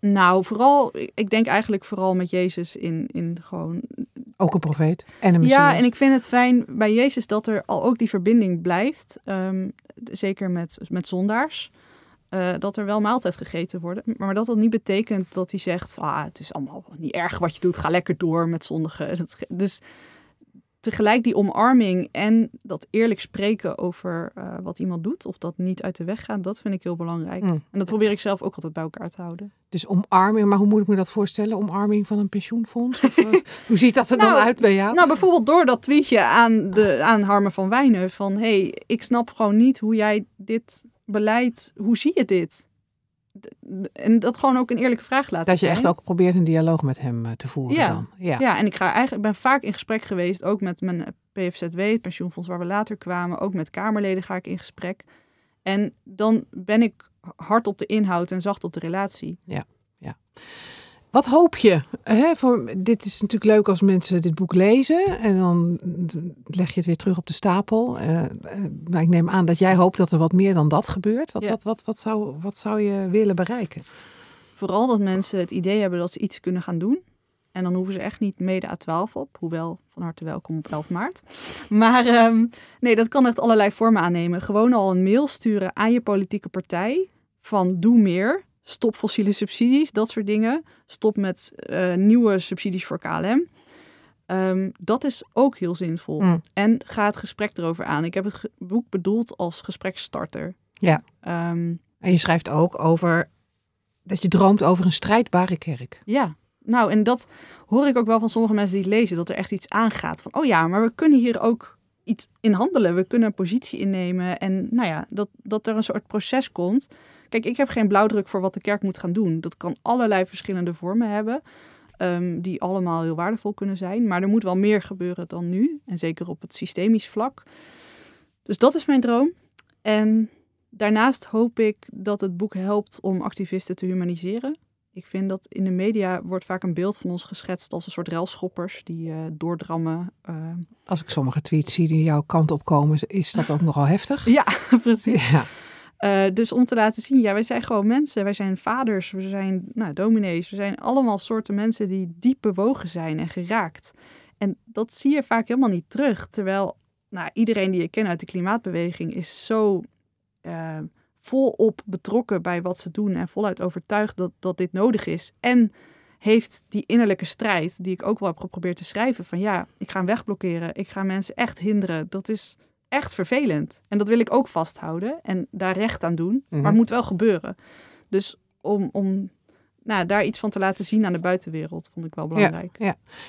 [SPEAKER 2] nou, vooral, ik denk eigenlijk vooral met Jezus in, in gewoon.
[SPEAKER 1] Ook een profeet en een Messias.
[SPEAKER 2] Ja, en ik vind het fijn bij Jezus dat er al ook die verbinding blijft. Ehm, zeker met, met zondaars. eh, dat er wel maaltijd gegeten wordt. Maar dat dat niet betekent dat hij zegt: ah, het is allemaal niet erg wat je doet, ga lekker door met zondigen. Dus tegelijk die omarming en dat eerlijk spreken over eh, wat iemand doet, of dat niet uit de weg gaat, dat vind ik heel belangrijk.
[SPEAKER 1] Mm.
[SPEAKER 2] En dat probeer ik zelf ook altijd bij elkaar te houden.
[SPEAKER 1] Dus omarming, maar hoe moet ik me dat voorstellen? Omarming van een pensioenfonds? Of, eh, hoe ziet dat er dan
[SPEAKER 2] Nou,
[SPEAKER 1] uit bij jou?
[SPEAKER 2] Nou, bijvoorbeeld door dat tweetje aan, de, aan Harmen van Wijnen van... hé, hey, ik snap gewoon niet hoe jij dit beleid... Hoe zie je dit? En dat gewoon ook een eerlijke vraag laten
[SPEAKER 1] dat je
[SPEAKER 2] zijn.
[SPEAKER 1] echt ook probeert een dialoog met hem eh, te voeren
[SPEAKER 2] Ja.
[SPEAKER 1] dan. Ja.
[SPEAKER 2] Ja, en ik ga eigenlijk, ben vaak in gesprek geweest, ook met mijn PFZW, het pensioenfonds waar we later kwamen. Ook met Kamerleden ga ik in gesprek. En dan ben ik hard op de inhoud en zacht op de relatie.
[SPEAKER 1] Wat hoop je? Hè, voor, dit is natuurlijk leuk als mensen dit boek lezen en dan leg je het weer terug op de stapel. Eh, maar ik neem aan dat jij hoopt dat er wat meer dan dat gebeurt. Wat,
[SPEAKER 2] Ja.
[SPEAKER 1] wat, wat, wat, zou, wat zou je willen bereiken?
[SPEAKER 2] Vooral dat mensen het idee hebben dat ze iets kunnen gaan doen. En dan hoeven ze echt niet mede A12 op. Hoewel, van harte welkom op 11 maart. Maar ehm, nee, dat kan echt allerlei vormen aannemen. Gewoon al een mail sturen aan je politieke partij. Van doe meer. Stop fossiele subsidies, dat soort dingen. Stop met eh, nieuwe subsidies voor KLM. Ehm, dat is ook heel zinvol.
[SPEAKER 1] Mm.
[SPEAKER 2] En ga het gesprek erover aan. Ik heb het boek bedoeld als gespreksstarter.
[SPEAKER 1] Ja.
[SPEAKER 2] Ehm,
[SPEAKER 1] En je schrijft ook over dat je droomt over een strijdbare kerk.
[SPEAKER 2] Ja, nou en dat hoor ik ook wel van sommige mensen die het lezen, dat er echt iets aangaat van, oh ja, maar we kunnen hier ook iets in handelen, we kunnen een positie innemen en nou ja, dat, dat er een soort proces komt. Kijk, ik heb geen blauwdruk voor wat de kerk moet gaan doen. Dat kan allerlei verschillende vormen hebben, ehm, die allemaal heel waardevol kunnen zijn, maar er moet wel meer gebeuren dan nu en zeker op het systemisch vlak. Dus dat is mijn droom. En daarnaast hoop ik dat het boek helpt om activisten te humaniseren. Ik vind dat in de media wordt vaak een beeld van ons geschetst als een soort relschoppers die eh, doordrammen. eh.
[SPEAKER 1] Als ik sommige tweets zie die jouw kant op komen, is dat ook nogal heftig.
[SPEAKER 2] Ja, precies.
[SPEAKER 1] Ja.
[SPEAKER 2] Eh, dus om te laten zien, ja, wij zijn gewoon mensen. Wij zijn vaders, we zijn nou, dominees. We zijn allemaal soorten mensen die diep bewogen zijn en geraakt. En dat zie je vaak helemaal niet terug. Terwijl nou, iedereen die ik ken uit de klimaatbeweging is zo eh, volop betrokken bij wat ze doen. En voluit overtuigd dat, dat dit nodig is. En heeft die innerlijke strijd, die ik ook wel heb geprobeerd te schrijven. Van ja, ik ga hem wegblokkeren. Ik ga mensen echt hinderen. Dat is echt vervelend. En dat wil ik ook vasthouden en daar recht aan doen.
[SPEAKER 3] Mhm.
[SPEAKER 2] Maar het moet wel gebeuren. Dus om, om nou, daar iets van te laten zien aan de buitenwereld, vond ik wel belangrijk.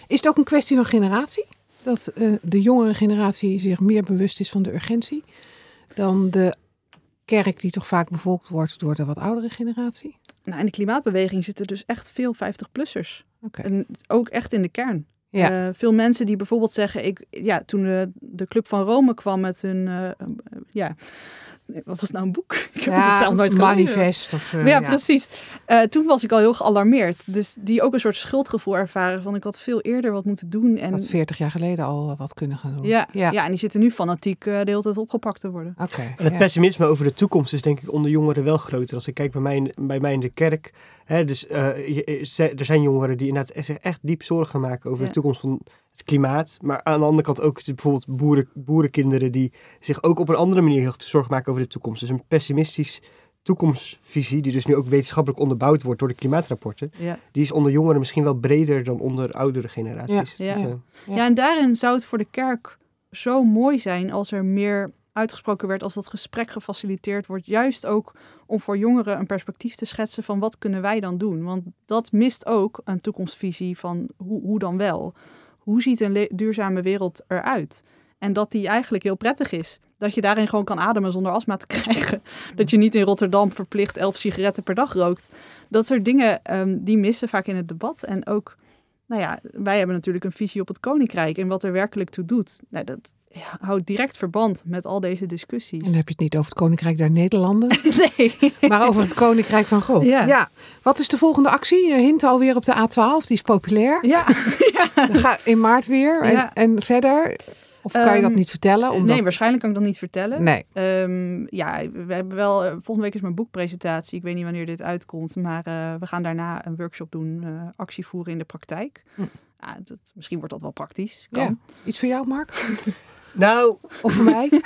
[SPEAKER 1] Is het ook een kwestie van generatie? Dat eh, de jongere generatie zich meer bewust is van de urgentie dan de kerk die toch vaak bevolkt wordt door de wat oudere generatie?
[SPEAKER 2] Nou, in de klimaatbeweging zitten dus echt veel 50-plussers.
[SPEAKER 1] Oké.
[SPEAKER 2] En ook echt in de kern.
[SPEAKER 1] Ja.
[SPEAKER 2] Eh, veel mensen die bijvoorbeeld zeggen, ik, ja, toen de, de Club van Rome kwam met hun, eh, eh, ja, wat was nou een boek? Ik heb het zelf nooit gelezen.
[SPEAKER 1] manifest of eh,
[SPEAKER 2] ja, precies. Eh, toen was ik al heel gealarmeerd. Dus die ook een soort schuldgevoel ervaren van ik had veel eerder wat moeten doen. En
[SPEAKER 1] Had 40 jaar geleden al wat kunnen gaan doen.
[SPEAKER 2] ja,
[SPEAKER 1] ja.
[SPEAKER 2] ja. en die zitten nu fanatiek eh, de hele tijd opgepakt te worden.
[SPEAKER 1] Oké.
[SPEAKER 3] En het
[SPEAKER 1] ja.
[SPEAKER 3] pessimisme over de toekomst is denk ik onder jongeren wel groter. Als ik kijk bij mij, in- bij mij in de kerk. Hè, dus, eh, je- eh, ze- er zijn jongeren die inderdaad zich echt diep zorgen maken over
[SPEAKER 2] Ja.
[SPEAKER 3] de toekomst van het klimaat. Maar aan de andere kant ook bijvoorbeeld boeren, boerenkinderen die zich ook op een andere manier heel zorgen maken over de toekomst. Dus een pessimistisch toekomstvisie, die dus nu ook wetenschappelijk onderbouwd wordt door de klimaatrapporten,
[SPEAKER 2] Ja.
[SPEAKER 3] die is onder jongeren misschien wel breder dan onder oudere generaties.
[SPEAKER 2] Ja.
[SPEAKER 3] Dus,
[SPEAKER 2] Ja.
[SPEAKER 3] eh,
[SPEAKER 1] Ja.
[SPEAKER 2] Ja. en daarin zou het voor de kerk zo mooi zijn als er meer uitgesproken werd, als dat gesprek gefaciliteerd wordt. Juist ook om voor jongeren een perspectief te schetsen van wat kunnen wij dan doen. Want dat mist ook een toekomstvisie van hoe, hoe dan wel. Hoe ziet een duurzame wereld eruit? En dat die eigenlijk heel prettig is. Dat je daarin gewoon kan ademen zonder astma te krijgen. Dat je niet in Rotterdam verplicht elf sigaretten per dag rookt. Dat soort dingen ehm, die missen vaak in het debat. En ook, nou ja, wij hebben natuurlijk een visie op het koninkrijk en wat er werkelijk toe doet. Nou, dat ja, houdt direct verband met al deze
[SPEAKER 1] En
[SPEAKER 2] discussies.
[SPEAKER 1] dan heb je het niet over het Koninkrijk der Nederlanden,
[SPEAKER 2] Nee.
[SPEAKER 1] maar over het Koninkrijk van God.
[SPEAKER 2] Ja.
[SPEAKER 1] Wat is de volgende actie? Je hint alweer op de A12, die is populair.
[SPEAKER 2] Ja,
[SPEAKER 1] Dan ga in maart weer. En,
[SPEAKER 2] Ja.
[SPEAKER 1] en verder? Of kan je dat
[SPEAKER 2] Ehm,
[SPEAKER 1] niet vertellen? Omdat...
[SPEAKER 2] nee, waarschijnlijk kan ik dat niet vertellen.
[SPEAKER 1] Nee.
[SPEAKER 2] Ehm, ja, we hebben wel. eh, volgende week is mijn boekpresentatie. Ik weet niet wanneer dit uitkomt, maar eh, we gaan daarna een workshop doen, eh, actie voeren in de praktijk.
[SPEAKER 1] Hm.
[SPEAKER 2] Ja, dat, misschien wordt dat wel praktisch. Kan.
[SPEAKER 1] Ja. Iets voor jou, Mark?
[SPEAKER 3] Nou,
[SPEAKER 1] Of voor mij?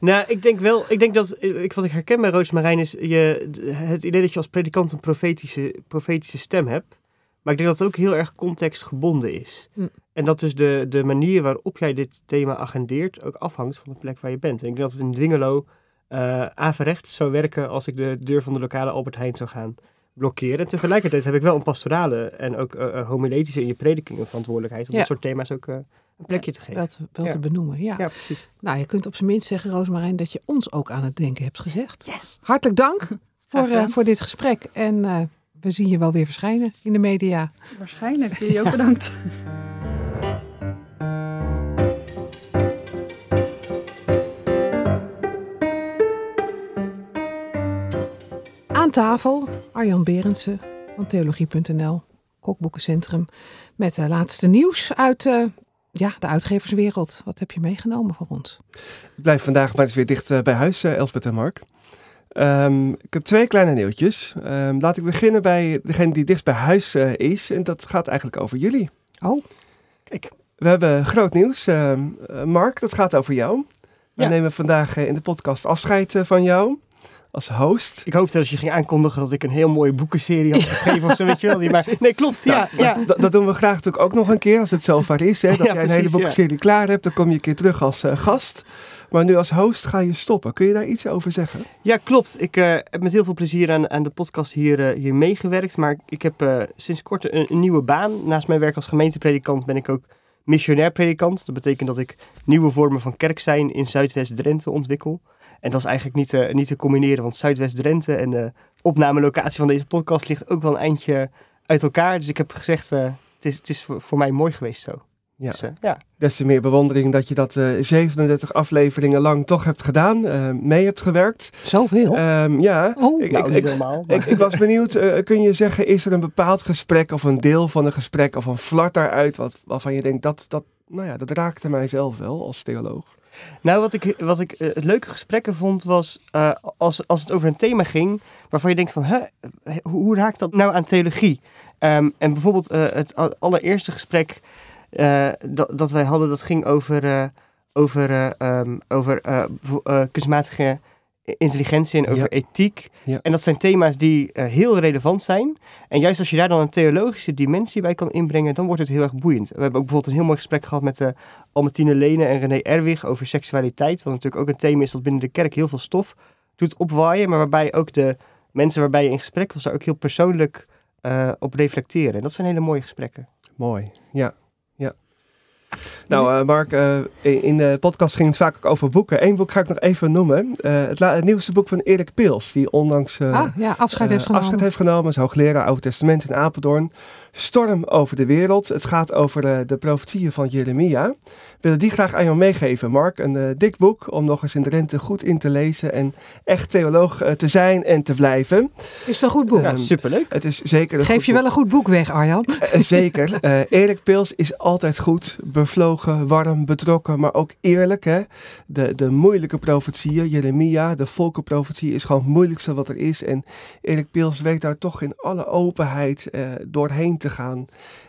[SPEAKER 3] nou, ik denk wel, ik denk dat, ik, wat ik herken bij Roosmarijn is je, het idee dat je als predikant een profetische, profetische stem hebt. Maar ik denk dat het ook heel erg contextgebonden is.
[SPEAKER 1] Hm.
[SPEAKER 3] En dat dus de, de manier waarop jij dit thema agendeert ook afhangt van de plek waar je bent. En ik denk dat het in Dwingelo eh averechts zou werken als ik de deur van de lokale Albert Heijn zou gaan blokkeren. En tegelijkertijd heb ik wel een pastorale en ook eh, eh, homiletische in je prediking een verantwoordelijkheid om
[SPEAKER 1] Ja.
[SPEAKER 3] dit soort thema's ook een plekje te geven.
[SPEAKER 1] Wel te, wel
[SPEAKER 3] Ja.
[SPEAKER 1] te benoemen, ja.
[SPEAKER 3] Ja, precies.
[SPEAKER 1] Nou, je kunt op zijn minst zeggen, Roosmarijn, dat je ons ook aan het denken hebt gezegd.
[SPEAKER 2] Yes.
[SPEAKER 1] Hartelijk dank voor, eh, voor dit gesprek. En eh, we zien je wel weer verschijnen in de media.
[SPEAKER 2] Waarschijnlijk. Jullie ook bedankt.
[SPEAKER 1] tafel Arjan Berendsen van Theologie.nl, Kokboekencentrum. Met de laatste nieuws uit eh, ja, de uitgeverswereld. Wat heb je meegenomen voor ons?
[SPEAKER 4] Ik blijf vandaag maar eens weer dicht eh, bij huis, eh, Elspeth en Mark. Ehm, ik heb twee kleine nieuwtjes. Ehm, laat ik beginnen bij degene die dichtst bij huis eh, is. En dat gaat eigenlijk over jullie.
[SPEAKER 1] Oh,
[SPEAKER 3] Kijk.
[SPEAKER 4] We hebben groot nieuws. Ehm, eh, Mark, dat gaat over jou. We nemen vandaag eh, in de podcast afscheid eh, van jou als host.
[SPEAKER 3] Ik hoopte dat je ging aankondigen dat ik een heel mooie boekenserie had geschreven of zo, weet je wel. Die maar, nee, klopt. Ja,
[SPEAKER 4] Nou,
[SPEAKER 3] ja.
[SPEAKER 4] dat, dat- dat doen we graag natuurlijk ook nog een keer als het zover is. Hè, dat
[SPEAKER 3] Ja,
[SPEAKER 4] jij een hele
[SPEAKER 3] ja.
[SPEAKER 4] boekserie klaar hebt, dan kom je een keer terug als eh, gast. Maar nu als host ga je stoppen. Kun je daar iets over zeggen?
[SPEAKER 3] ja, klopt. Ik eh, heb met heel veel plezier aan, aan de podcast hier, eh, hier meegewerkt. Maar ik heb sinds kort een, een nieuwe baan. Naast mijn werk als gemeentepredikant ben ik ook missionair predikant. Dat betekent dat ik nieuwe vormen van kerk zijn in Zuidwest-Drenthe ontwikkel. En dat is eigenlijk niet, te niet te combineren, want Zuidwest-Drenthe en de opnamelocatie van deze podcast ligt ook wel een eindje uit elkaar. Dus ik heb gezegd, eh, het is, het is voor, mij mooi geweest zo.
[SPEAKER 4] Ja.
[SPEAKER 3] Dus, eh, ja.
[SPEAKER 4] Des te meer bewondering dat je dat eh 37 afleveringen lang toch hebt gedaan, eh, mee hebt gewerkt.
[SPEAKER 1] zoveel.
[SPEAKER 4] Ehm, ja,
[SPEAKER 1] oh,
[SPEAKER 4] ik-
[SPEAKER 3] nou, niet
[SPEAKER 4] ik-
[SPEAKER 3] helemaal. maar-
[SPEAKER 4] ik, ik was benieuwd, eh, kun je zeggen, is er een bepaald gesprek of een deel van een gesprek of een flart daaruit wat, waarvan je denkt, dat, dat, nou ja, dat raakte mijzelf wel als theoloog.
[SPEAKER 3] Nou, wat ik, wat ik eh, het leuke gesprekken vond was eh, als, als het over een thema ging waarvan je denkt van, hè, hoe, hoe raakt dat nou aan theologie? Ehm, en bijvoorbeeld eh, het allereerste gesprek eh, dat, dat wij hadden, dat ging over, eh, over, eh, ehm, over eh, eh, kunstmatige intelligentie en over
[SPEAKER 4] Ja.
[SPEAKER 3] ethiek.
[SPEAKER 4] Ja.
[SPEAKER 3] En dat zijn thema's die eh, heel relevant zijn. En juist als je daar dan een theologische dimensie bij kan inbrengen, dan wordt het heel erg boeiend. We hebben ook bijvoorbeeld een heel mooi gesprek gehad met uh, Albertine Lene en René Erwig over seksualiteit. Wat natuurlijk ook een thema is dat binnen de kerk heel veel stof doet opwaaien. Maar waarbij ook de mensen waarbij je in gesprek was, daar ook heel persoonlijk uh, op reflecteren. En dat zijn hele mooie gesprekken.
[SPEAKER 4] Mooi, ja. Nou, uh, Mark, uh, in de podcast ging het vaak ook over boeken. Eén boek ga ik nog even noemen. Uh, het, het, nieuwste boek van Erik Pils, die onlangs
[SPEAKER 1] ah, ja, afscheid, heeft genomen.
[SPEAKER 4] afscheid heeft genomen. Is hoogleraar Oude Testament in Apeldoorn. Storm over de wereld. Het gaat over de profetieën van Jeremia. We willen die graag aan jou meegeven, Mark. Een dik boek om nog eens in de rente goed in te lezen en echt theoloog te zijn en te blijven.
[SPEAKER 1] Is het een goed boek?
[SPEAKER 3] Ja, superleuk.
[SPEAKER 4] Het is zeker een
[SPEAKER 1] Geef je wel een goed boek weg, Arjan?
[SPEAKER 4] zeker. Erik Pils is altijd goed. Bevlogen, warm, betrokken, maar ook eerlijk. Hè? De, de moeilijke profetieën, Jeremia, de volkenprofetie is gewoon het moeilijkste wat er is. En Erik Pils weet daar toch in alle openheid doorheen te gaan.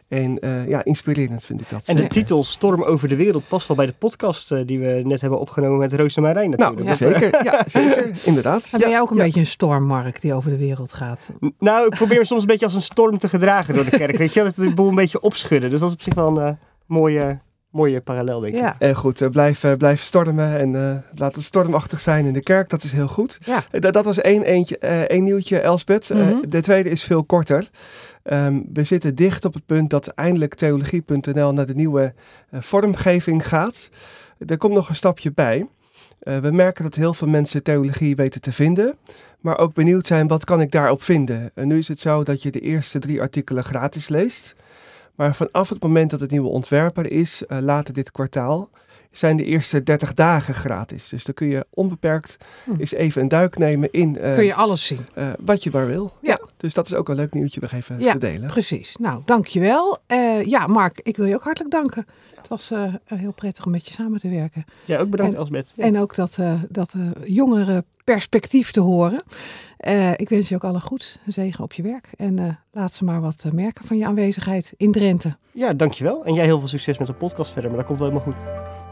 [SPEAKER 4] En eh, ja, inspirerend vind ik dat.
[SPEAKER 3] En de titel Storm over de wereld past wel bij de podcast eh, die we net hebben opgenomen met Roos en Marijn
[SPEAKER 4] nou,
[SPEAKER 3] natuurlijk.
[SPEAKER 1] ja.
[SPEAKER 3] Eh,
[SPEAKER 4] zeker. Ja, zeker. Inderdaad.
[SPEAKER 1] Dan ben jij ook een
[SPEAKER 4] ja.
[SPEAKER 1] beetje een stormmark die over de wereld gaat.
[SPEAKER 3] Nou, ik probeer me soms een beetje als een storm te gedragen door de kerk. Weet je, wel? dat de boel een beetje opschudden. Dus dat is op zich wel een eh, mooie, mooie parallel, denk ik.
[SPEAKER 1] Ja,
[SPEAKER 4] En goed, eh, blijf, eh, blijf stormen en eh, laat het stormachtig zijn in de kerk. Dat is heel goed.
[SPEAKER 1] ja.
[SPEAKER 4] Eh, dat, dat was één, eentje, eh, één nieuwtje, Elspeth. Eh,
[SPEAKER 1] Mhm.
[SPEAKER 4] de tweede is veel korter. Ehm, we zitten dicht op het punt dat eindelijk theologie.nl naar de nieuwe eh, vormgeving gaat. Er komt nog een stapje bij. Eh, we merken dat heel veel mensen theologie weten te vinden, maar ook benieuwd zijn wat kan ik daarop vinden. En nu is het zo dat je de eerste drie artikelen gratis leest. Maar vanaf het moment dat het nieuwe ontwerp er is, eh, later dit kwartaal, zijn de eerste 30 dagen gratis. Dus dan kun je onbeperkt
[SPEAKER 1] Hm.
[SPEAKER 4] eens even een duik nemen in eh,
[SPEAKER 1] Kun je alles zien.
[SPEAKER 4] eh, wat je maar wil.
[SPEAKER 1] Ja.
[SPEAKER 4] Dus dat is ook een leuk nieuwtje nog even
[SPEAKER 1] Ja,
[SPEAKER 4] te delen.
[SPEAKER 1] Precies. Nou, dankjewel. Eh ja, Mark, ik wil je ook hartelijk danken. Het was eh, heel prettig om met je samen te werken.
[SPEAKER 3] Ja, ook bedankt
[SPEAKER 1] En-
[SPEAKER 3] Elsbeth. Ja.
[SPEAKER 1] En ook dat, eh, dat eh, jongere perspectief te horen. Eh, ik wens je ook alle goeds. Zegen op je werk. En eh, laat ze maar wat eh, merken van je aanwezigheid in Drenthe.
[SPEAKER 3] ja, dankjewel. En jij heel veel succes met de podcast verder, maar dat komt wel helemaal goed.